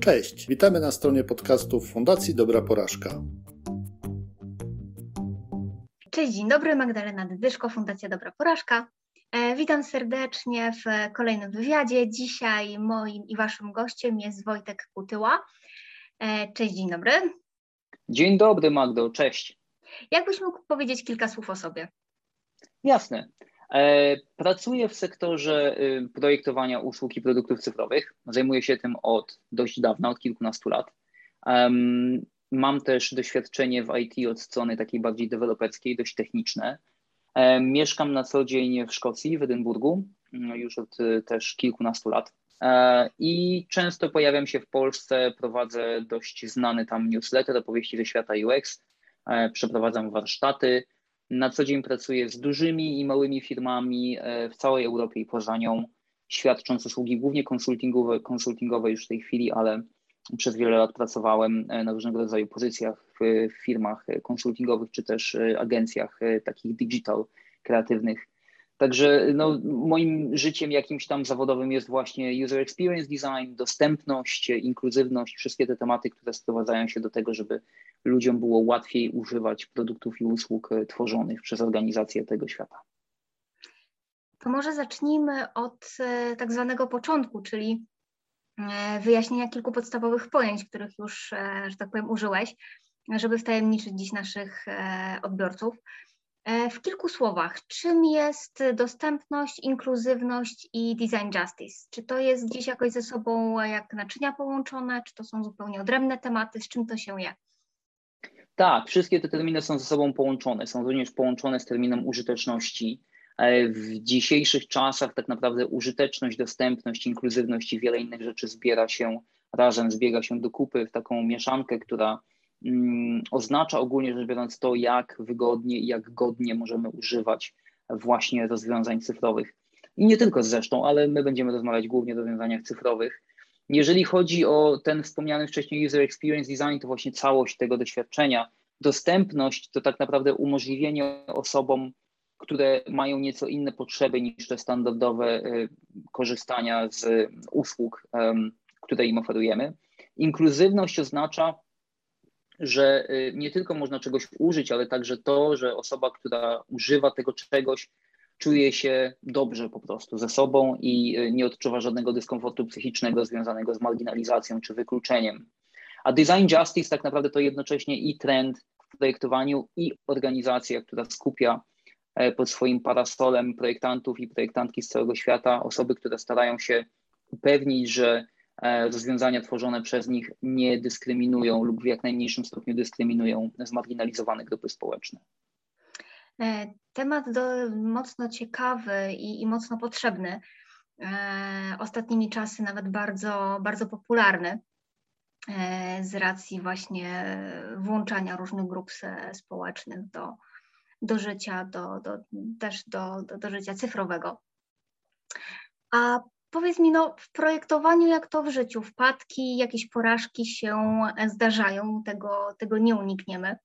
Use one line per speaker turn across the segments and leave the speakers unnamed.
Cześć, witamy na stronie podcastów Fundacji Dobra Porażka.
Cześć, dzień dobry, Magdalena Dydyszko, Fundacja Dobra Porażka. E, witam serdecznie w kolejnym wywiadzie. Dzisiaj moim i waszym gościem jest Wojtek Kutyła. E, cześć, dzień dobry.
Dzień dobry, Magdo, cześć.
Jakbyś mógł powiedzieć kilka słów o sobie?
Jasne. E, pracuję w sektorze y, projektowania usług i produktów cyfrowych. Zajmuję się tym od dość dawna, od kilkunastu lat. Mam też doświadczenie w IT od strony takiej bardziej deweloperskiej, dość techniczne. E, mieszkam na co dzień w Szkocji, w Edynburgu, no, już od y, też kilkunastu lat. E, I często pojawiam się w Polsce, prowadzę dość znany tam newsletter opowieści ze świata UX, przeprowadzam warsztaty, na co dzień pracuję z dużymi i małymi firmami e, w całej Europie i poza nią, świadcząc usługi głównie konsultingowe, konsultingowe już w tej chwili, ale przez wiele lat pracowałem e, na różnego rodzaju pozycjach w firmach konsultingowych czy też e, agencjach takich digital, kreatywnych. Także no, moim życiem jakimś tam zawodowym jest właśnie user experience design, dostępność, inkluzywność, wszystkie te tematy, które sprowadzają się do tego, żeby ludziom było łatwiej używać produktów i usług e, tworzonych przez organizacje tego świata.
To może zacznijmy od e, tak zwanego początku, czyli e, wyjaśnienia kilku podstawowych pojęć, których już, że tak powiem, użyłeś, żeby wtajemniczyć dziś naszych odbiorców. W kilku słowach, czym jest dostępność, inkluzywność i design justice? Czy to jest dziś jakoś ze sobą jak naczynia połączone, czy to są zupełnie odrębne tematy, z czym to się je?
Tak, wszystkie te terminy są ze sobą połączone, są również połączone z terminem użyteczności. E, w dzisiejszych czasach tak naprawdę użyteczność, dostępność, inkluzywność i wiele innych rzeczy zbiera się razem, zbiega się do kupy w taką mieszankę, która oznacza ogólnie rzecz biorąc to, jak wygodnie i jak godnie możemy używać właśnie rozwiązań cyfrowych. I nie tylko zresztą, ale my będziemy rozmawiać głównie o rozwiązaniach cyfrowych. Jeżeli chodzi o ten wspomniany wcześniej user experience design, to właśnie całość tego doświadczenia. Dostępność to tak naprawdę umożliwienie osobom, które mają nieco inne potrzeby niż te standardowe y, korzystania z usług, które im oferujemy. Inkluzywność oznacza, że y, nie tylko można czegoś użyć, ale także to, że osoba, która używa tego czegoś, czuje się dobrze po prostu ze sobą i e, nie odczuwa żadnego dyskomfortu psychicznego związanego z marginalizacją czy wykluczeniem. A design justice tak naprawdę to jednocześnie i trend w projektowaniu, i organizacja, która skupia e, pod swoim parasolem projektantów i projektantki z całego świata, osoby, które starają się upewnić, że rozwiązania tworzone przez nich nie dyskryminują lub w jak najmniejszym stopniu dyskryminują zmarginalizowane grupy społeczne.
E, temat do, mocno ciekawy i, i mocno potrzebny. E, ostatnimi czasy nawet bardzo, bardzo popularny e, z racji właśnie włączania różnych grup społecznych do, do życia, do, do, też do, do, do życia cyfrowego. A powiedz mi, no, w projektowaniu, jak to w życiu, wpadki, jakieś porażki się zdarzają, tego, tego nie unikniemy.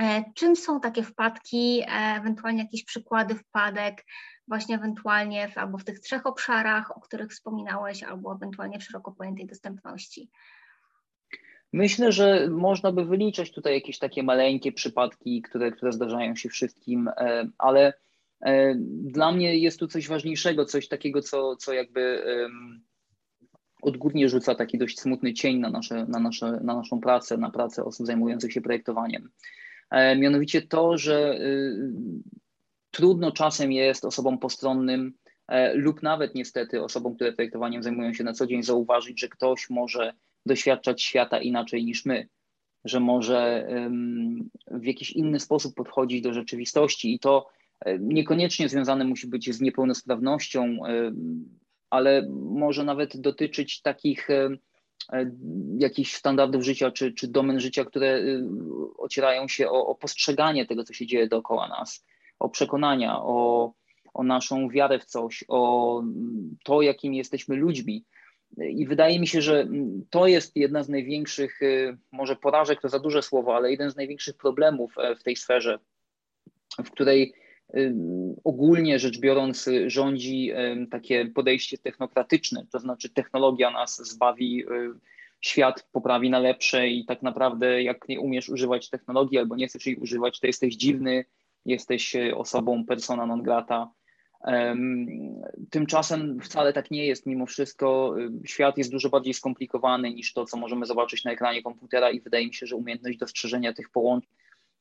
E, czym są takie wpadki, e, ewentualnie jakieś przykłady wpadek, właśnie ewentualnie w, albo w tych trzech obszarach, o których wspominałeś, albo ewentualnie w szeroko pojętej dostępności?
Myślę, że można by wyliczać tutaj jakieś takie maleńkie przypadki, które, które zdarzają się wszystkim, e, ale dla mnie jest tu coś ważniejszego, coś takiego, co, co jakby odgórnie rzuca taki dość smutny cień na, nasze, na, nasze, na naszą pracę, na pracę osób zajmujących się projektowaniem. E, mianowicie to, że y, trudno czasem jest osobom postronnym e, lub nawet niestety osobom, które projektowaniem zajmują się na co dzień, zauważyć, że ktoś może doświadczać świata inaczej niż my, że może w jakiś inny sposób podchodzić do rzeczywistości i to e, niekoniecznie związane musi być z niepełnosprawnością, ale może nawet dotyczyć takich E, jakichś standardów życia czy, czy domen życia, które ocierają się o, o postrzeganie tego, co się dzieje dookoła nas, o przekonania, o, o naszą wiarę w coś, o to, jakimi jesteśmy ludźmi. I wydaje mi się, że to jest jedna z największych, może porażek to za duże słowo, ale jeden z największych problemów e, w tej sferze, w której ogólnie rzecz biorąc rządzi takie podejście technokratyczne, to znaczy technologia nas zbawi świat poprawi na lepsze i tak naprawdę jak nie umiesz używać technologii albo nie chcesz jej używać, to jesteś dziwny, jesteś osobą persona non grata. Tymczasem wcale tak nie jest. Mimo wszystko świat jest dużo bardziej skomplikowany niż to, co możemy zobaczyć na ekranie komputera, i wydaje mi się, że umiejętność dostrzeżenia tych połączeń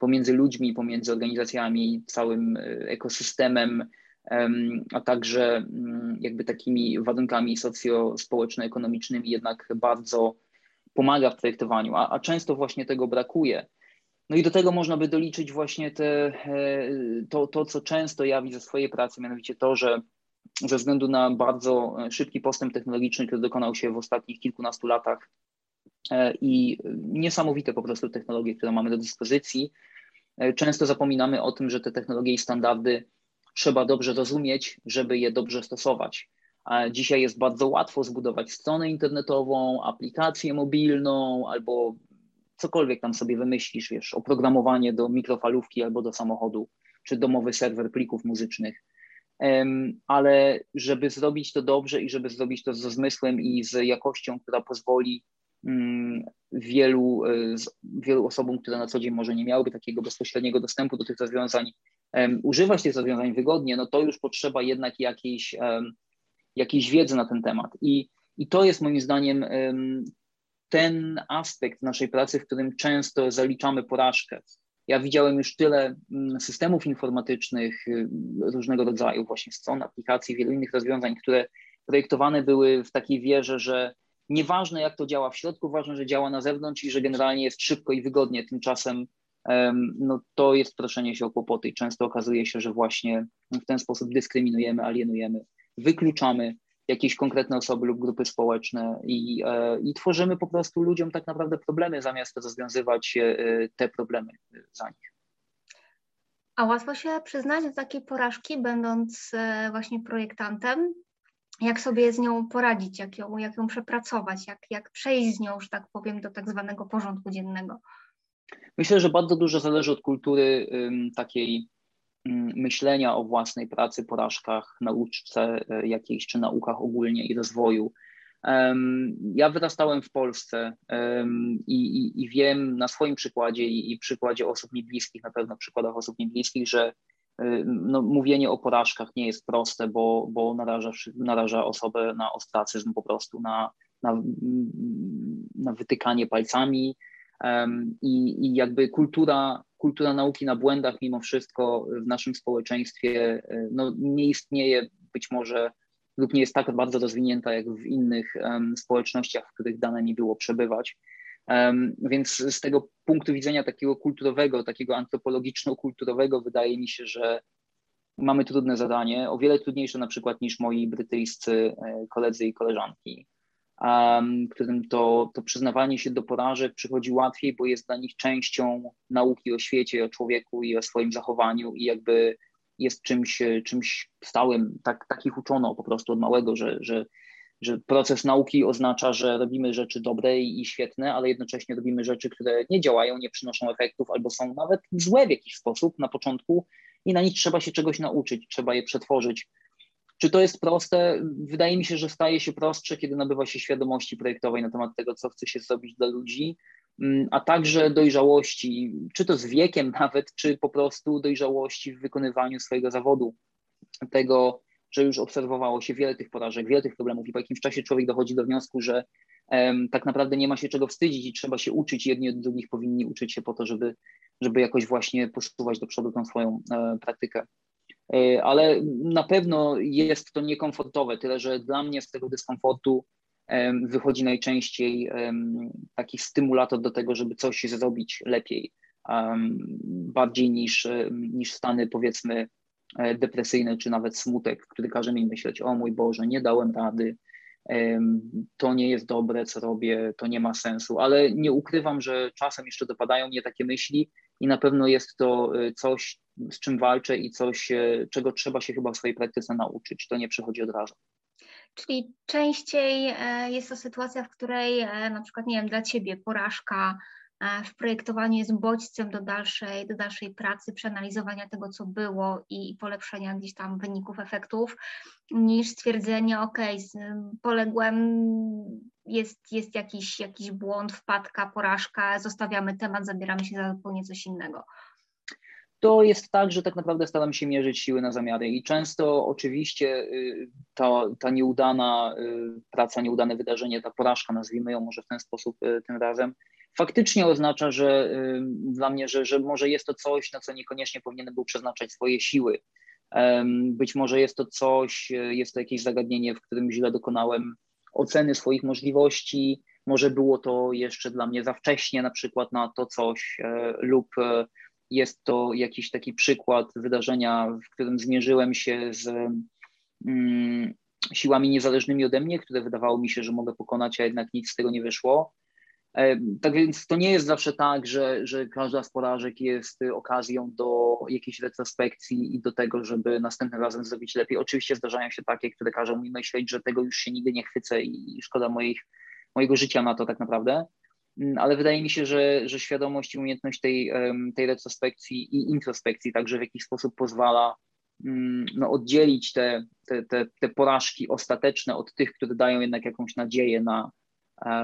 pomiędzy ludźmi, pomiędzy organizacjami, całym e, ekosystemem, a także mm, jakby takimi warunkami socjo-społeczno-ekonomicznymi jednak bardzo pomaga w projektowaniu, a, a często właśnie tego brakuje. No i do tego można by doliczyć właśnie te, e, to, to, co często ja widzę w swojej pracy, mianowicie to, że ze względu na bardzo szybki postęp technologiczny, który dokonał się w ostatnich kilkunastu latach e, i niesamowite po prostu technologie, które mamy do dyspozycji, e, często zapominamy o tym, że te technologie i standardy trzeba dobrze rozumieć, żeby je dobrze stosować. A dzisiaj jest bardzo łatwo zbudować stronę internetową, aplikację mobilną albo cokolwiek tam sobie wymyślisz, wiesz, oprogramowanie do mikrofalówki albo do samochodu, czy domowy serwer plików muzycznych. Ale żeby zrobić to dobrze i żeby zrobić to ze zmysłem i z jakością, która pozwoli wielu, e, wielu osobom, które na co dzień może nie miałyby takiego bezpośredniego dostępu do tych rozwiązań, używać tych rozwiązań wygodnie, no to już potrzeba jednak jakiejś, jakiejś wiedzy na ten temat. I, i to jest moim zdaniem ten aspekt naszej pracy, w którym często zaliczamy porażkę. Ja widziałem już tyle mm, systemów informatycznych y, różnego rodzaju, właśnie stron, aplikacji, wielu innych rozwiązań, które projektowane były w takiej wierze, że nieważne jak to działa w środku, ważne, że działa na zewnątrz i że generalnie jest szybko i wygodnie. Tymczasem no, to jest proszenie się o kłopoty i często okazuje się, że właśnie w ten sposób dyskryminujemy, alienujemy, wykluczamy jakieś konkretne osoby lub grupy społeczne i, e, i tworzymy po prostu ludziom tak naprawdę problemy, zamiast rozwiązywać e, te problemy za nich.
A łatwo się przyznać do takiej porażki, będąc e, właśnie projektantem? Jak sobie z nią poradzić, jak ją, jak ją przepracować, jak, jak przejść z nią, że tak powiem, do tak zwanego porządku dziennego?
Myślę, że bardzo dużo zależy od kultury takiej Mm, myślenia o własnej pracy, porażkach, nauczce e, jakiejś, czy naukach ogólnie i rozwoju. Ja wyrastałem w Polsce i, i, i wiem na swoim przykładzie i, i, przykładzie osób niebliskich, na pewno przykładach osób niebliskich, że e, no, mówienie o porażkach nie jest proste, bo, bo naraża, naraża osobę na ostracyzm po prostu, na, na, na wytykanie palcami, i, i jakby kultura, kultura nauki na błędach mimo wszystko w naszym społeczeństwie e, no, nie istnieje być może lub nie jest tak bardzo rozwinięta jak w innych um, społecznościach, w których dane mi było przebywać. Więc z tego punktu widzenia takiego kulturowego, takiego antropologiczno-kulturowego wydaje mi się, że mamy trudne zadanie, o wiele trudniejsze na przykład niż moi brytyjscy e, koledzy i koleżanki którym to, to przyznawanie się do porażek przychodzi łatwiej, bo jest dla nich częścią nauki o świecie, o człowieku i o swoim zachowaniu i jakby jest czymś, czymś stałym. Tak, takich uczono po prostu od małego, że, że, że proces nauki oznacza, że robimy rzeczy dobre i, świetne, ale jednocześnie robimy rzeczy, które nie działają, nie przynoszą efektów albo są nawet złe w jakiś sposób na początku i na nich trzeba się czegoś nauczyć, trzeba je przetworzyć czy to jest proste? Wydaje mi się, że staje się prostsze, kiedy nabywa się świadomości projektowej na temat tego, co chce się zrobić dla ludzi, mm, a także dojrzałości, czy to z wiekiem nawet, czy po prostu dojrzałości w wykonywaniu swojego zawodu. Tego, że już obserwowało się wiele tych porażek, wiele tych problemów i po jakimś czasie człowiek dochodzi do wniosku, że um, tak naprawdę nie ma się czego wstydzić i trzeba się uczyć. Jedni od drugich powinni uczyć się po to, żeby, żeby jakoś właśnie posuwać do przodu tą swoją e, praktykę. E, ale na pewno jest to niekomfortowe, tyle że dla mnie z tego dyskomfortu wychodzi najczęściej taki stymulator do tego, żeby coś zrobić lepiej, bardziej niż, niż stany powiedzmy e, depresyjne, czy nawet smutek, który każe mi myśleć, o mój Boże, nie dałem rady, to nie jest dobre, co robię, to nie ma sensu, ale nie ukrywam, że czasem jeszcze dopadają mnie takie myśli i na pewno jest to e, coś, z czym walczę i coś, e, czego trzeba się chyba w swojej praktyce nauczyć. To nie przychodzi od razu.
Czyli częściej jest to sytuacja, w której na przykład, nie wiem, dla Ciebie porażka w projektowaniu jest bodźcem do dalszej, do dalszej pracy, przeanalizowania tego, co było i polepszenia gdzieś tam wyników, efektów, niż stwierdzenie, ok, poległem jest, jest jakiś, jakiś błąd, wpadka, porażka, zostawiamy temat, zabieramy się za zupełnie coś innego?
To jest tak, że tak naprawdę staram się mierzyć siły na zamiary i często oczywiście y, ta, ta nieudana y, praca, nieudane wydarzenie, ta porażka, nazwijmy ją może w ten sposób y, tym razem, faktycznie oznacza, że dla mnie, że, że może jest to coś, na co niekoniecznie powinienem był przeznaczać swoje siły. Być może jest to coś, jest to jakieś zagadnienie, w którym źle dokonałem oceny swoich możliwości, może było to jeszcze dla mnie za wcześnie na przykład na to coś e, lub e, jest to jakiś taki przykład wydarzenia, w którym zmierzyłem się z mm, siłami niezależnymi ode mnie, które wydawało mi się, że mogę pokonać, a jednak nic z tego nie wyszło. E, tak więc to nie jest zawsze tak, że, że każda z porażek jest okazją do jakiejś retrospekcji i do tego, żeby następnym razem zrobić lepiej. Oczywiście zdarzają się takie, które każą mi myśleć, że tego już się nigdy nie chwycę i szkoda moich, mojego życia na to tak naprawdę. Mm, ale wydaje mi się, że, że świadomość i umiejętność tej, tej retrospekcji i introspekcji także w jakiś sposób pozwala mm, no, oddzielić te, te, te, te porażki ostateczne od tych, które dają jednak jakąś nadzieję na,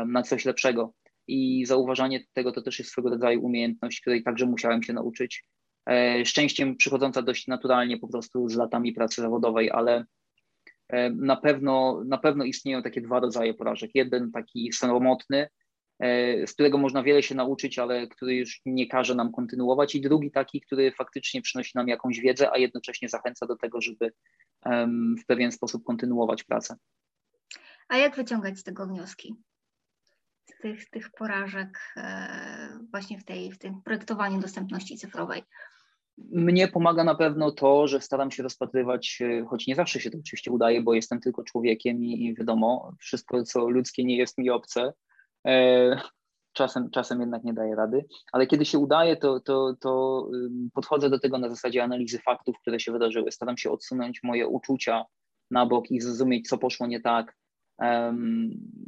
na coś lepszego. I zauważanie tego to też jest swego rodzaju umiejętność, której także musiałem się nauczyć. E, szczęściem przychodząca dość naturalnie po prostu z latami pracy zawodowej, ale e, na pewno, na pewno istnieją takie dwa rodzaje porażek. Jeden taki samotny, E, z którego można wiele się nauczyć, ale który już nie każe nam kontynuować, i drugi taki, który faktycznie przynosi nam jakąś wiedzę, a jednocześnie zachęca do tego, żeby w pewien sposób kontynuować pracę.
A jak wyciągać z tego wnioski? Tych, tych porażek e, właśnie w, tej, w tym projektowaniu dostępności cyfrowej?
Mnie pomaga na pewno to, że staram się rozpatrywać, e, choć nie zawsze się to oczywiście udaje, bo jestem tylko człowiekiem i, i wiadomo, wszystko co ludzkie nie jest mi obce, E, czasem, czasem jednak nie daje rady, ale kiedy się udaje, to, to, to podchodzę do tego na zasadzie analizy faktów, które się wydarzyły. Staram się odsunąć moje uczucia na bok i zrozumieć, co poszło nie tak,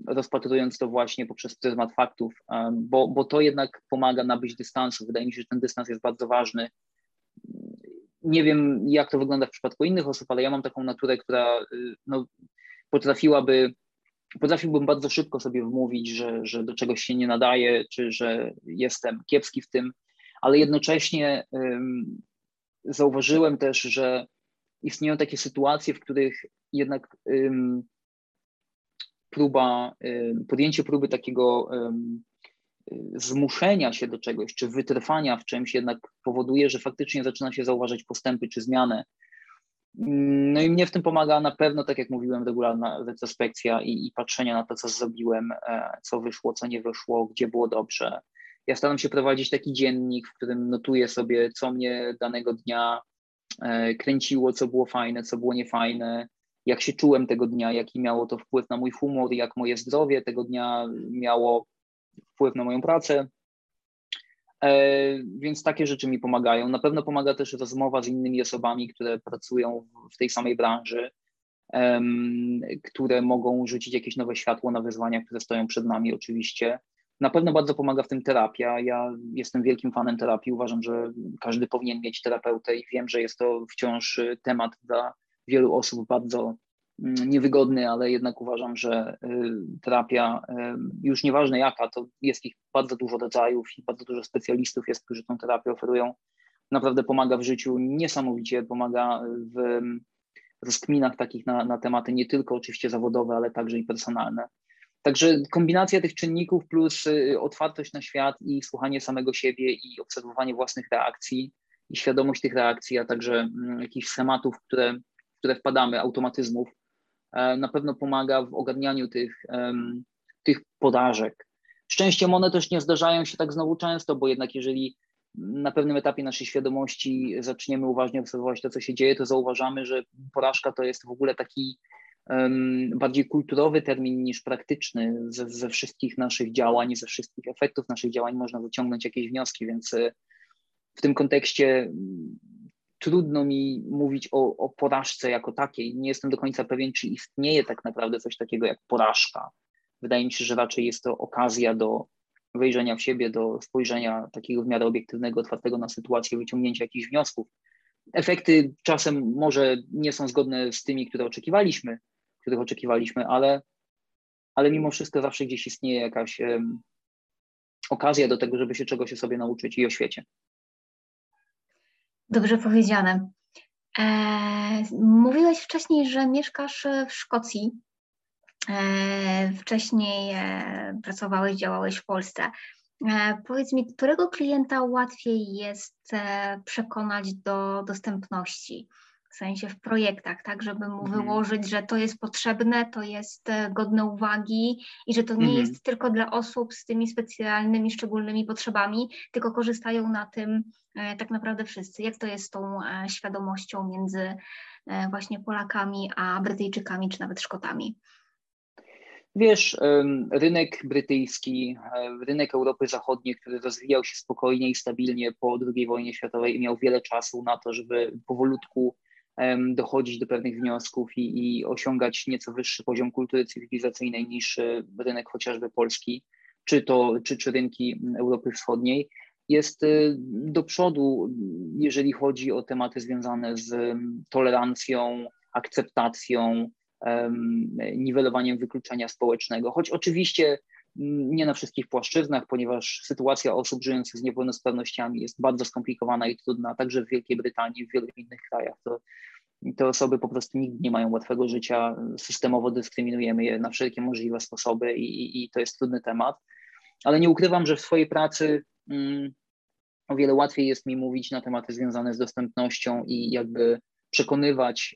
rozpatrując to właśnie poprzez pryzmat faktów, bo, bo to jednak pomaga nabyć dystansu. Wydaje mi się, że ten dystans jest bardzo ważny. Nie wiem, jak to wygląda w przypadku innych osób, ale ja mam taką naturę, która y, no, potrafiłaby potrafiłbym bardzo szybko sobie wmówić, że, że do czegoś się nie nadaje, czy że jestem kiepski w tym, ale jednocześnie um, zauważyłem też, że istnieją takie sytuacje, w których jednak um, próba, um, podjęcie próby takiego zmuszenia się do czegoś, czy wytrwania w czymś jednak powoduje, że faktycznie zaczyna się zauważać postępy czy zmianę Mm, no i mnie w tym pomaga na pewno, tak jak mówiłem, regularna retrospekcja i, i patrzenie na to, co zrobiłem, e, co wyszło, co nie wyszło, gdzie było dobrze. Ja staram się prowadzić taki dziennik, w którym notuję sobie, co mnie danego dnia e, kręciło, co było fajne, co było niefajne, jak się czułem tego dnia, jaki miało to wpływ na mój humor, jak moje zdrowie tego dnia miało wpływ na moją pracę. E, więc takie rzeczy mi pomagają. Na pewno pomaga też rozmowa z innymi osobami, które pracują w tej samej branży, które mogą rzucić jakieś nowe światło na wyzwania, które stoją przed nami, oczywiście. Na pewno bardzo pomaga w tym terapia. Ja jestem wielkim fanem terapii. Uważam, że każdy powinien mieć terapeutę i wiem, że jest to wciąż temat dla wielu osób bardzo Mm, niewygodny, ale jednak uważam, że y, terapia, y, już nieważne jaka, to jest ich bardzo dużo rodzajów i bardzo dużo specjalistów jest, którzy tą terapię oferują. Naprawdę pomaga w życiu niesamowicie, pomaga w rozkminach takich na, na tematy nie tylko oczywiście zawodowe, ale także i personalne. Także kombinacja tych czynników plus y, otwartość na świat i słuchanie samego siebie i obserwowanie własnych reakcji i świadomość tych reakcji, a także mm, jakichś schematów, które, które wpadamy, automatyzmów, E, na pewno pomaga w ogarnianiu tych, tych podażek. Szczęściem one też nie zdarzają się tak znowu często, bo jednak jeżeli na pewnym etapie naszej świadomości zaczniemy uważnie obserwować to, co się dzieje, to zauważamy, że porażka to jest w ogóle taki um, bardziej kulturowy termin niż praktyczny. Ze, ze, wszystkich naszych działań, ze wszystkich efektów naszych działań można wyciągnąć jakieś wnioski, więc e, w tym kontekście trudno mi mówić o, o porażce jako takiej. Nie jestem do końca pewien, czy istnieje tak naprawdę coś takiego jak porażka. Wydaje mi się, że raczej jest to okazja do wejrzenia w siebie, do spojrzenia takiego w miarę obiektywnego, otwartego na sytuację, wyciągnięcia jakichś wniosków. Efekty czasem może nie są zgodne z tymi, które oczekiwaliśmy, których oczekiwaliśmy, ale, ale mimo wszystko zawsze gdzieś istnieje jakaś okazja do tego, żeby się czegoś o sobie nauczyć i o świecie.
Dobrze powiedziane. E, mówiłeś wcześniej, że mieszkasz w Szkocji. E, wcześniej e, pracowałeś, działałeś w Polsce. E, powiedz mi, którego klienta łatwiej jest e, przekonać do dostępności? W sensie w projektach, tak, żeby mu mhm. wyłożyć, że to jest potrzebne, to jest e, godne uwagi i że to nie mhm. jest tylko dla osób z tymi specjalnymi, szczególnymi potrzebami, tylko korzystają na tym tak naprawdę wszyscy. Jak to jest z tą świadomością między właśnie Polakami a Brytyjczykami, czy nawet Szkotami?
Wiesz, rynek brytyjski, rynek Europy Zachodniej, który rozwijał się spokojnie i stabilnie po II wojnie światowej i miał wiele czasu na to, żeby powolutku dochodzić do pewnych wniosków i, i osiągać nieco wyższy poziom kultury cywilizacyjnej niż e, rynek chociażby polski, czy to czy, czy rynki Europy Wschodniej, jest e, do przodu, jeżeli chodzi o tematy związane z tolerancją, akceptacją, niwelowaniem wykluczenia społecznego, choć oczywiście nie na wszystkich płaszczyznach, ponieważ sytuacja osób żyjących z niepełnosprawnościami jest bardzo skomplikowana i trudna, także w Wielkiej Brytanii, w wielu innych krajach. To, te osoby po prostu nigdy nie mają łatwego życia, systemowo dyskryminujemy je na wszelkie możliwe sposoby i, i to jest trudny temat. Ale nie ukrywam, że w swojej pracy mm, o wiele łatwiej jest mi mówić na tematy związane z dostępnością i jakby przekonywać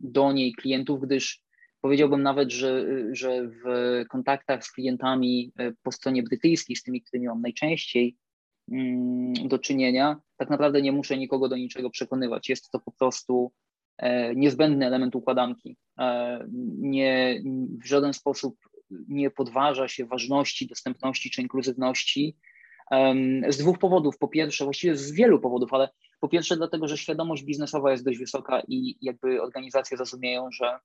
do niej klientów, gdyż powiedziałbym nawet, że, że w kontaktach z klientami e, po stronie brytyjskiej, z tymi, którymi mam najczęściej mm, do czynienia, tak naprawdę nie muszę nikogo do niczego przekonywać. Jest to po prostu e, niezbędny element układanki. E, nie, w żaden sposób nie podważa się ważności, dostępności czy inkluzywności z dwóch powodów. Po pierwsze, właściwie z wielu powodów, ale po pierwsze dlatego, że świadomość biznesowa jest dość wysoka i jakby organizacje rozumieją, że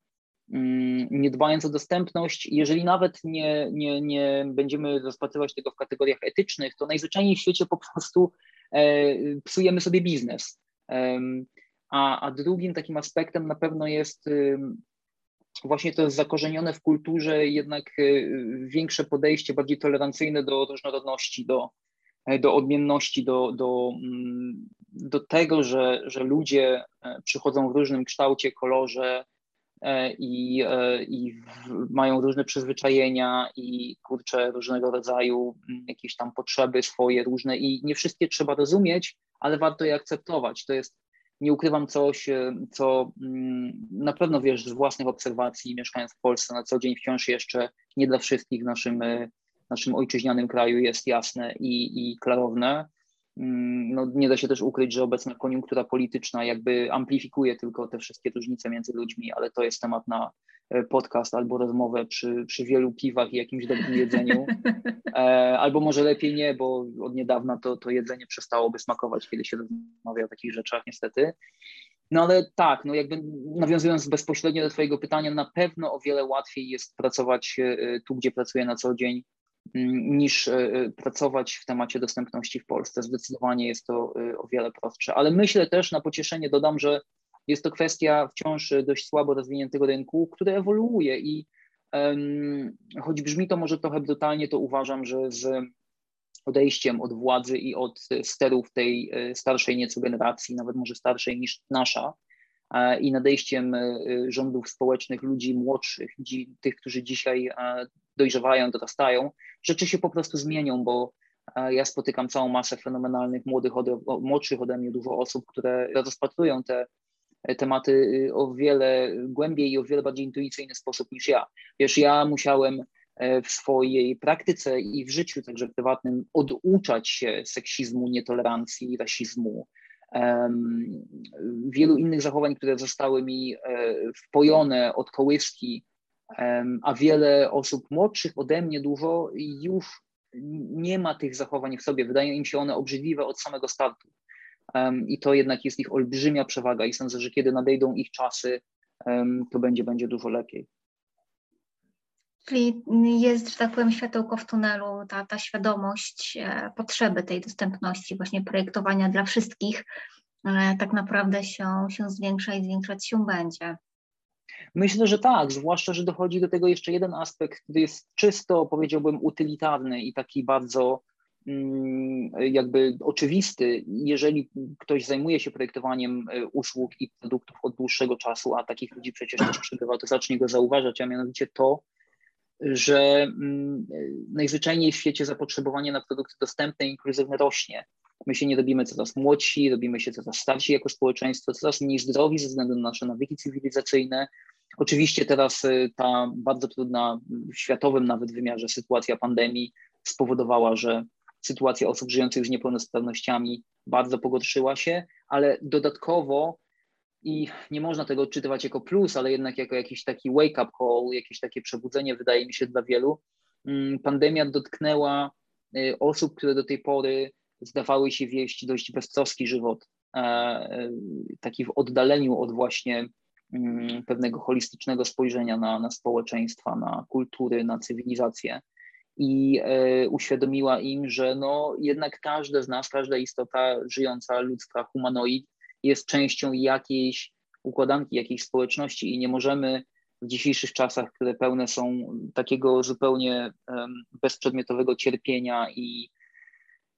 nie dbając o dostępność, jeżeli nawet nie, nie, nie będziemy rozpatrywać tego w kategoriach etycznych, to najzwyczajniej w świecie po prostu e, psujemy sobie biznes. A, a drugim takim aspektem na pewno jest właśnie to zakorzenione w kulturze jednak e, większe podejście, bardziej tolerancyjne do różnorodności, do, E, do odmienności, do, do, mm, do tego, że, że ludzie e, przychodzą w różnym kształcie, kolorze i, i mają różne przyzwyczajenia i kurczę różnego rodzaju mm, jakieś tam potrzeby swoje różne i nie wszystkie trzeba rozumieć, ale warto je akceptować. To jest, nie ukrywam coś, co mm, na pewno wiesz z własnych obserwacji, mieszkając w Polsce na co dzień wciąż jeszcze nie dla wszystkich w naszym naszym ojczyźnianym kraju jest jasne i, i klarowne. Mm, no, nie da się też ukryć, że obecna koniunktura polityczna jakby amplifikuje tylko te wszystkie różnice między ludźmi, ale to jest temat na e, podcast albo rozmowę przy, przy wielu piwach i jakimś dobrym jedzeniu. E, albo może lepiej nie, bo od niedawna to, to jedzenie przestałoby smakować, kiedy się rozmawia o takich rzeczach, niestety. No ale tak, no jakby nawiązując bezpośrednio do Twojego pytania, na pewno o wiele łatwiej jest pracować e, tu, gdzie pracuję na co dzień, niż e, e, pracować w temacie dostępności w Polsce. Zdecydowanie jest to e, o wiele prostsze. Ale myślę też na pocieszenie dodam, że jest to kwestia wciąż dość słabo rozwiniętego rynku, który ewoluuje i um, choć brzmi to może trochę brutalnie, to uważam, że z odejściem od władzy i od sterów tej starszej nieco generacji, nawet może starszej niż nasza, i nadejściem rządów społecznych ludzi młodszych, tych, którzy dzisiaj dojrzewają, dorastają, rzeczy się po prostu zmienią, bo e, ja spotykam całą masę fenomenalnych, młodych, ode, młodszych ode mnie dużo osób, które rozpatrują te e, tematy o wiele głębiej i o wiele bardziej intuicyjny sposób niż ja. Wiesz, ja musiałem e, w swojej praktyce i w życiu także prywatnym oduczać się seksizmu, nietolerancji, rasizmu, wielu innych zachowań, które zostały mi wpojone od kołyski a wiele osób młodszych ode mnie dużo już nie ma tych zachowań w sobie. Wydają im się one obrzydliwe od samego startu. I to jednak jest ich olbrzymia przewaga i sądzę, że kiedy nadejdą ich czasy, to będzie, będzie dużo lepiej.
Czyli jest, że tak powiem, światełko w tunelu, ta, ta świadomość e, potrzeby tej dostępności, właśnie projektowania dla wszystkich, e, tak naprawdę się, się zwiększa i zwiększać się będzie.
Myślę, że tak, zwłaszcza, że dochodzi do tego jeszcze jeden aspekt, który jest czysto, powiedziałbym, utylitarny i taki bardzo mm, jakby oczywisty. Jeżeli ktoś zajmuje się projektowaniem e, usług i produktów od dłuższego czasu, a takich ludzi przecież też przybywa, to zacznie go zauważać, a mianowicie to, że mm, najzwyczajniej w świecie zapotrzebowanie na produkty dostępne i inkluzywne rośnie. My się nie robimy coraz młodsi, robimy się coraz starsi jako społeczeństwo, coraz mniej zdrowi ze względu na nasze nawyki cywilizacyjne. Oczywiście teraz y, ta bardzo trudna w światowym nawet wymiarze sytuacja pandemii spowodowała, że sytuacja osób żyjących z niepełnosprawnościami bardzo pogorszyła się, ale dodatkowo i nie można tego odczytywać jako plus, ale jednak jako jakiś taki wake-up call, jakieś takie przebudzenie, wydaje mi się, dla wielu. Mm, pandemia dotknęła y, osób, które do tej pory zdawały się wieść dość beztroski żywot, e, e, taki w oddaleniu od właśnie mm, pewnego holistycznego spojrzenia na, na społeczeństwa, na kultury, na cywilizację i e, uświadomiła im, że no, jednak każda z nas, każda istota żyjąca, ludzka, humanoid jest częścią jakiejś układanki, jakiejś społeczności i nie możemy w dzisiejszych czasach, które pełne są takiego zupełnie bezprzedmiotowego cierpienia i,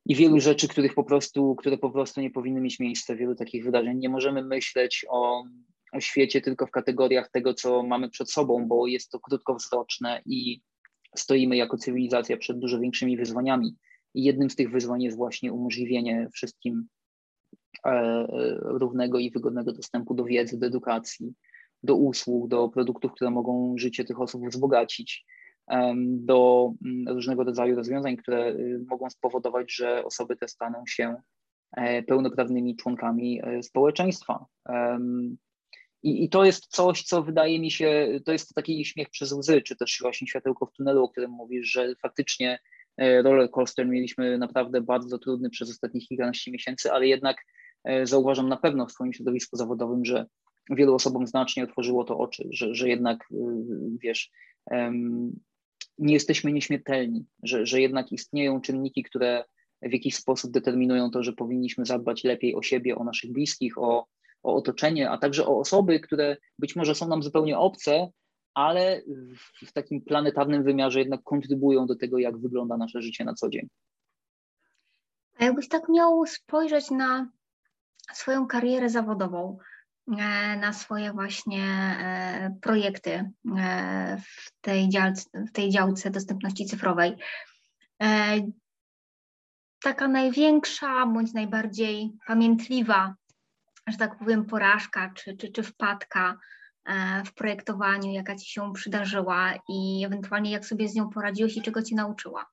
i wielu rzeczy, których po prostu, które po prostu nie powinny mieć miejsca, wielu takich wydarzeń. Nie możemy myśleć o, o świecie tylko w kategoriach tego, co mamy przed sobą, bo jest to krótkowzroczne i stoimy jako cywilizacja przed dużo większymi wyzwaniami. I jednym z tych wyzwań jest właśnie umożliwienie wszystkim równego i wygodnego dostępu do wiedzy, do edukacji, do usług, do produktów, które mogą życie tych osób wzbogacić, do mm, różnego rodzaju rozwiązań, które y, mogą spowodować, że osoby te staną się e, pełnoprawnymi członkami społeczeństwa. I, I, to jest coś, co wydaje mi się, to jest taki śmiech przez łzy, czy też właśnie światełko w tunelu, o którym mówisz, że faktycznie roller coaster mieliśmy naprawdę bardzo trudny przez ostatnich kilkanaście miesięcy, ale jednak E, zauważam na pewno w swoim środowisku zawodowym, że wielu osobom znacznie otworzyło to oczy, że, że jednak, y, wiesz, nie jesteśmy nieśmiertelni, że, że jednak istnieją czynniki, które w jakiś sposób determinują to, że powinniśmy zadbać lepiej o siebie, o naszych bliskich, o, o otoczenie, a także o osoby, które być może są nam zupełnie obce, ale w, w takim planetarnym wymiarze jednak kontrybują do tego, jak wygląda nasze życie na co dzień.
A jakbyś tak miał spojrzeć na swoją karierę zawodową, e, na swoje właśnie e, projekty e, w tej, działce, w tej działce dostępności cyfrowej. Taka największa bądź najbardziej pamiętliwa, że tak powiem, porażka czy, czy, czy wpadka w projektowaniu, jaka Ci się przydarzyła i ewentualnie jak sobie z nią poradziłeś i czego Ci nauczyła?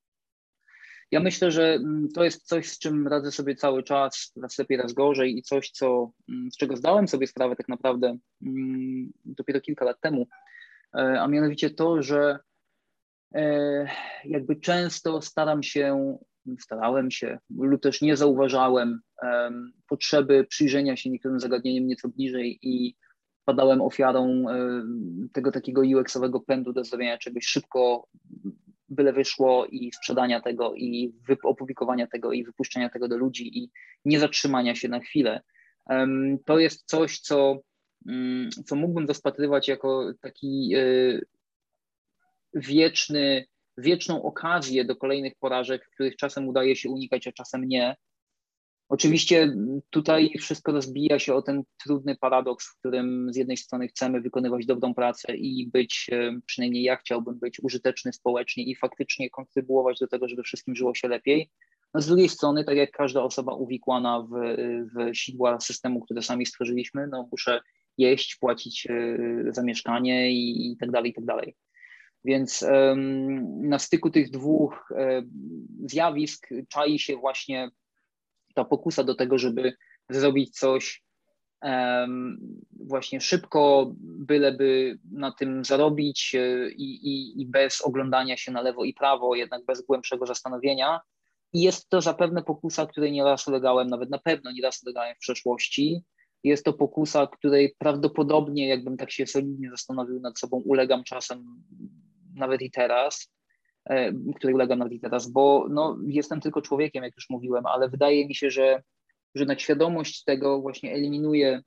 Ja myślę, że mm, to jest coś, z czym radzę sobie cały czas, raz lepiej, raz gorzej i coś, co, mm, z czego zdałem sobie sprawę tak naprawdę mm, dopiero kilka lat temu, e, a mianowicie to, że e, jakby często staram się, starałem się lub też nie zauważałem potrzeby przyjrzenia się niektórym zagadnieniom nieco bliżej i padałem ofiarą tego takiego UX-owego pędu do zrobienia czegoś szybko, byle wyszło i sprzedania tego i opublikowania tego i wypuszczenia tego do ludzi i nie zatrzymania się na chwilę. To jest coś, co, mm, co mógłbym rozpatrywać jako taki e, wieczny, wieczną okazję do kolejnych porażek, których czasem udaje się unikać, a czasem nie. Oczywiście tutaj wszystko rozbija się o ten trudny paradoks, w którym z jednej strony chcemy wykonywać dobrą pracę i być, e, przynajmniej ja chciałbym być użyteczny społecznie i faktycznie kontrybuować do tego, żeby wszystkim żyło się lepiej. No z drugiej strony, tak jak każda osoba uwikłana w, w sidła systemu, które sami stworzyliśmy, no muszę jeść, płacić e, za mieszkanie i, i tak dalej, i tak dalej. Więc na styku tych dwóch zjawisk czai się właśnie ta pokusa do tego, żeby zrobić coś um, właśnie szybko, byleby na tym zarobić e, i, i, i bez oglądania się na lewo i prawo, jednak bez głębszego zastanowienia. I jest to zapewne pokusa, której nieraz ulegałem, nawet na pewno nieraz ulegałem w przeszłości. Jest to pokusa, której prawdopodobnie, jakbym tak się solidnie zastanowił nad sobą, ulegam czasem nawet i teraz. E, której ulegam nawet teraz, bo no, jestem tylko człowiekiem, jak już mówiłem, ale wydaje mi się, że, że świadomość tego właśnie eliminuje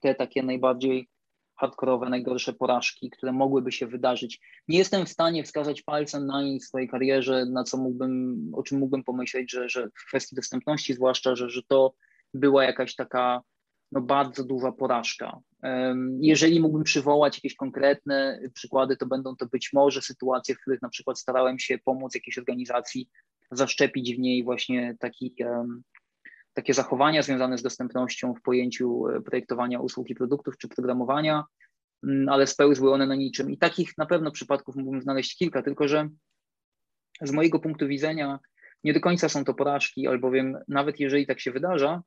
te takie najbardziej hardkorowe, najgorsze porażki, które mogłyby się wydarzyć. Nie jestem w stanie wskazać palcem na nic w swojej karierze, na co mógłbym, o czym mógłbym pomyśleć, że, że w kwestii dostępności zwłaszcza, że, że to była jakaś taka no, bardzo duża porażka. Jeżeli mógłbym przywołać jakieś konkretne przykłady, to będą to być może sytuacje, w których na przykład starałem się pomóc jakiejś organizacji zaszczepić w niej właśnie taki, takie zachowania związane z dostępnością w pojęciu e, projektowania usług i produktów czy programowania, mm, ale spełzły one na niczym. I takich na pewno przypadków mógłbym znaleźć kilka, tylko że z mojego punktu widzenia nie do końca są to porażki, albowiem nawet jeżeli tak się wydarza,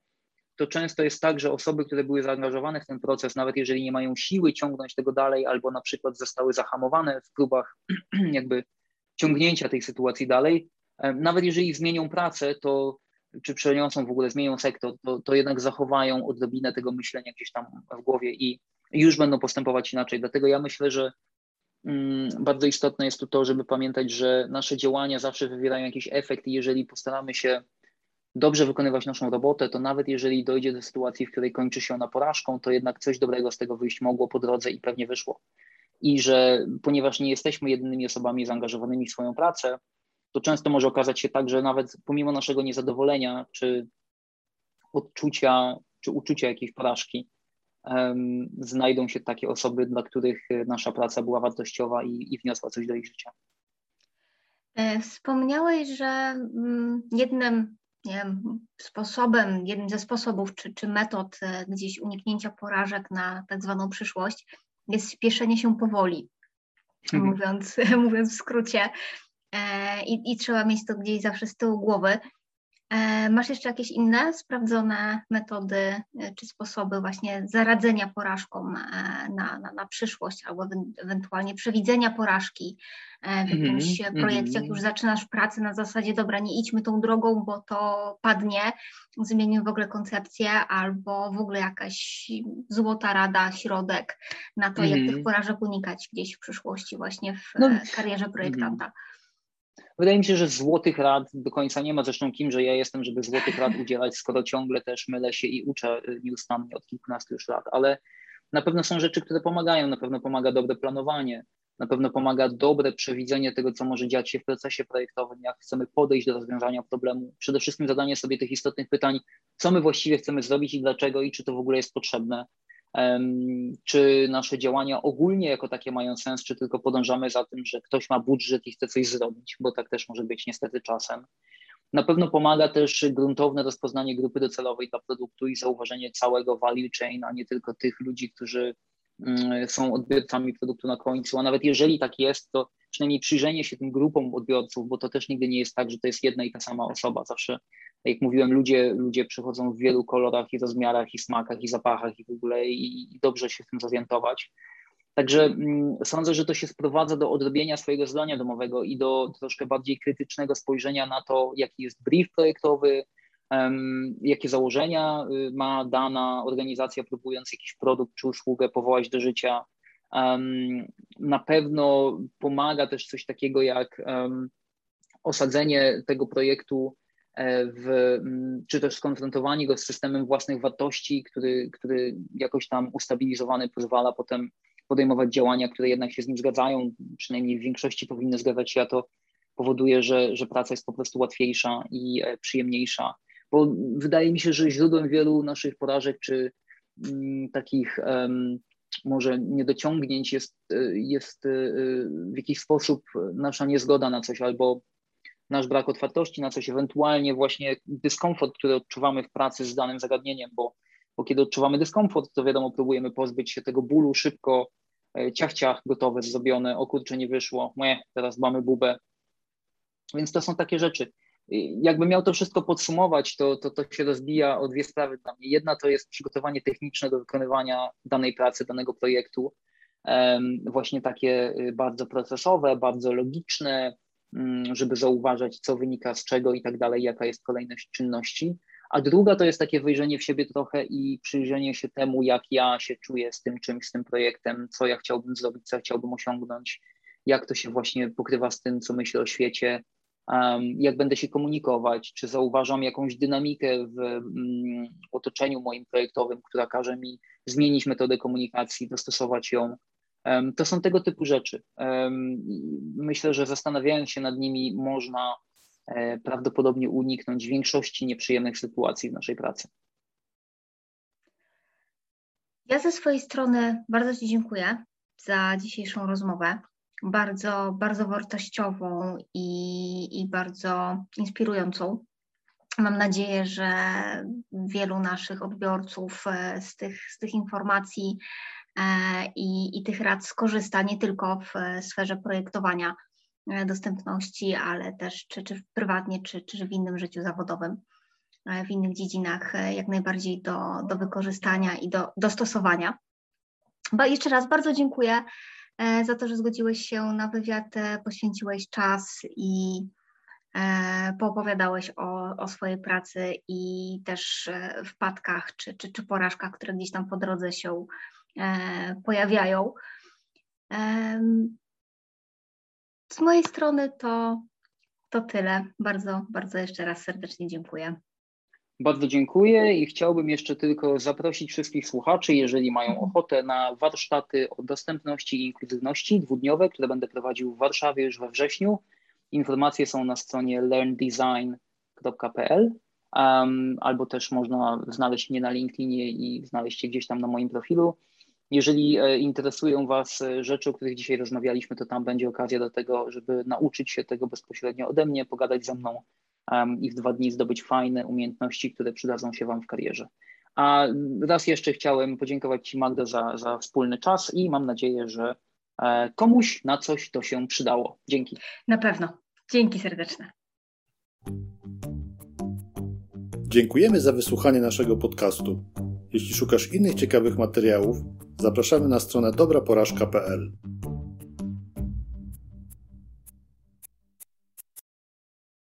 to często jest tak, że osoby, które były zaangażowane w ten proces, nawet jeżeli nie mają siły ciągnąć tego dalej, albo na przykład zostały zahamowane w próbach jakby ciągnięcia tej sytuacji dalej, nawet jeżeli zmienią pracę, to czy przeniosą w ogóle, zmienią sektor, to, to jednak zachowają odrobinę tego myślenia gdzieś tam w głowie i już będą postępować inaczej. Dlatego ja myślę, że mm, bardzo istotne jest tu to, żeby pamiętać, że nasze działania zawsze wywierają jakiś efekt i jeżeli postaramy się dobrze wykonywać naszą robotę, to nawet jeżeli dojdzie do sytuacji, w której kończy się ona porażką, to jednak coś dobrego z tego wyjść mogło po drodze i pewnie wyszło. I że ponieważ nie jesteśmy jedynymi osobami zaangażowanymi w swoją pracę, to często może okazać się tak, że nawet pomimo naszego niezadowolenia czy odczucia, czy uczucia jakiejś porażki, um, znajdą się takie osoby, dla których nasza praca była wartościowa i, i wniosła coś do ich życia.
E, wspomniałeś, że mm, jednym sposobem, jednym ze sposobów czy, czy metod e, gdzieś uniknięcia porażek na tak zwaną przyszłość jest spieszenie się powoli, mhm. mówiąc, mówiąc w skrócie. E, I, I trzeba mieć to gdzieś zawsze z tyłu głowy. E, masz jeszcze jakieś inne sprawdzone metody e, czy sposoby właśnie zaradzenia porażkom na, na, na przyszłość albo ewentualnie przewidzenia porażki w jakimś mm -hmm. projekcie, jak już zaczynasz pracę na zasadzie, dobra, nie idźmy tą drogą, bo to padnie, zmienimy w ogóle koncepcję albo w ogóle jakaś złota rada, środek na to, mm -hmm. jak tych mhm. porażek unikać gdzieś w przyszłości właśnie w no, karierze projektanta. Mm -hmm.
Wydaje mi się, że złotych rad do końca nie ma. Zresztą kimże ja jestem, żeby złotych rad udzielać, skoro ciągle też mylę się i uczę y, nieustannie od kilkunastu już lat. Ale na pewno są rzeczy, które pomagają. Na pewno pomaga dobre planowanie, na pewno pomaga dobre przewidzenie tego, co może dziać się w procesie projektowym, jak chcemy podejść do rozwiązania problemu. Przede wszystkim zadanie sobie tych istotnych pytań, co my właściwie chcemy zrobić i dlaczego i czy to w ogóle jest potrzebne czy nasze działania ogólnie jako takie mają sens, czy tylko podążamy za tym, że ktoś ma budżet i chce coś zrobić, bo tak też może być niestety czasem. Na pewno pomaga też gruntowne rozpoznanie grupy docelowej dla produktu i zauważenie całego value chain, a nie tylko tych ludzi, którzy są odbiorcami produktu na końcu, a nawet jeżeli tak jest, to przynajmniej przyjrzenie się tym grupom odbiorców, bo to też nigdy nie jest tak, że to jest jedna i ta sama osoba. Zawsze, jak mówiłem, ludzie, ludzie przychodzą w wielu kolorach i rozmiarach, i smakach, i zapachach, i w ogóle, i, i dobrze się w tym zorientować. Także mm, sądzę, że to się sprowadza do odrobienia swojego zadania domowego i do troszkę bardziej krytycznego spojrzenia na to, jaki jest brief projektowy, jakie założenia y, ma dana organizacja, próbując jakiś produkt czy usługę powołać do życia, na pewno pomaga też coś takiego jak osadzenie tego projektu e, w, czy też skonfrontowanie go z systemem własnych wartości, który, który jakoś tam ustabilizowany pozwala potem podejmować działania, które jednak się z nim zgadzają, przynajmniej w większości powinny zgadzać się, a to powoduje, że, że praca jest po prostu łatwiejsza i e, przyjemniejsza. Bo wydaje mi się, że źródłem wielu naszych porażek czy m, takich może niedociągnięć jest, e, jest e, w jakiś sposób nasza niezgoda na coś albo nasz brak otwartości na coś, ewentualnie właśnie dyskomfort, który odczuwamy w pracy z danym zagadnieniem, bo, bo kiedy odczuwamy dyskomfort, to wiadomo, próbujemy pozbyć się tego bólu szybko, e, ciach, ciach, gotowe, zrobione, o kurczę, nie wyszło, nie, teraz mamy bubę. Więc to są takie rzeczy jakby miał to wszystko podsumować, to, to, to się rozbija o dwie sprawy dla mnie. Jedna to jest przygotowanie techniczne do wykonywania danej pracy, danego projektu, właśnie takie y, bardzo procesowe, bardzo logiczne, mm, żeby zauważać, co wynika z czego i tak dalej, jaka jest kolejność czynności. A druga to jest takie wyjrzenie w siebie trochę i przyjrzenie się temu, jak ja się czuję z tym czymś, z tym projektem, co ja chciałbym zrobić, co chciałbym osiągnąć, jak to się właśnie pokrywa z tym, co myślę o świecie, jak będę się komunikować, czy zauważam jakąś dynamikę w mm, otoczeniu moim projektowym, która każe mi zmienić metodę komunikacji, dostosować ją. To są tego typu rzeczy. Myślę, że zastanawiając się nad nimi, można e, prawdopodobnie uniknąć większości nieprzyjemnych sytuacji w naszej pracy.
Ja ze swojej strony bardzo Ci dziękuję za dzisiejszą rozmowę. Bardzo, bardzo wartościową i, i bardzo inspirującą. Mam nadzieję, że wielu naszych odbiorców e, z tych, z tych informacji e, i, i tych rad skorzysta nie tylko w sferze projektowania e, dostępności, ale też czy, czy prywatnie, czy, czy w innym życiu zawodowym. E, w innych dziedzinach e, jak najbardziej do, do wykorzystania i do dostosowania. Bo jeszcze raz bardzo dziękuję e, za to, że zgodziłeś się na wywiad, poświęciłeś czas i poopowiadałeś o, o swojej pracy i też wpadkach czy, czy, czy porażkach, które gdzieś tam po drodze się pojawiają. Z mojej strony to, to tyle. Bardzo, bardzo jeszcze raz serdecznie dziękuję.
Bardzo dziękuję i chciałbym jeszcze tylko zaprosić wszystkich słuchaczy, jeżeli mają ochotę, na warsztaty o dostępności i inkluzywności dwudniowe, które będę prowadził w Warszawie już we wrześniu. Informacje są na stronie learndesign.pl um, albo też można znaleźć mnie na LinkedInie i znaleźć się gdzieś tam na moim profilu. Jeżeli e, interesują Was e, rzeczy, o których dzisiaj rozmawialiśmy, to tam będzie okazja do tego, żeby nauczyć się tego bezpośrednio ode mnie, pogadać ze mną i w dwa dni zdobyć fajne umiejętności, które przydadzą się Wam w karierze. A raz jeszcze chciałem podziękować Ci, Magda, za, za wspólny czas i mam nadzieję, że e, komuś na coś to się przydało. Dzięki.
Na pewno. Dzięki serdeczne.
Dziękujemy za wysłuchanie naszego podcastu. Jeśli szukasz innych ciekawych materiałów, zapraszamy na stronę dobraporażka.pl.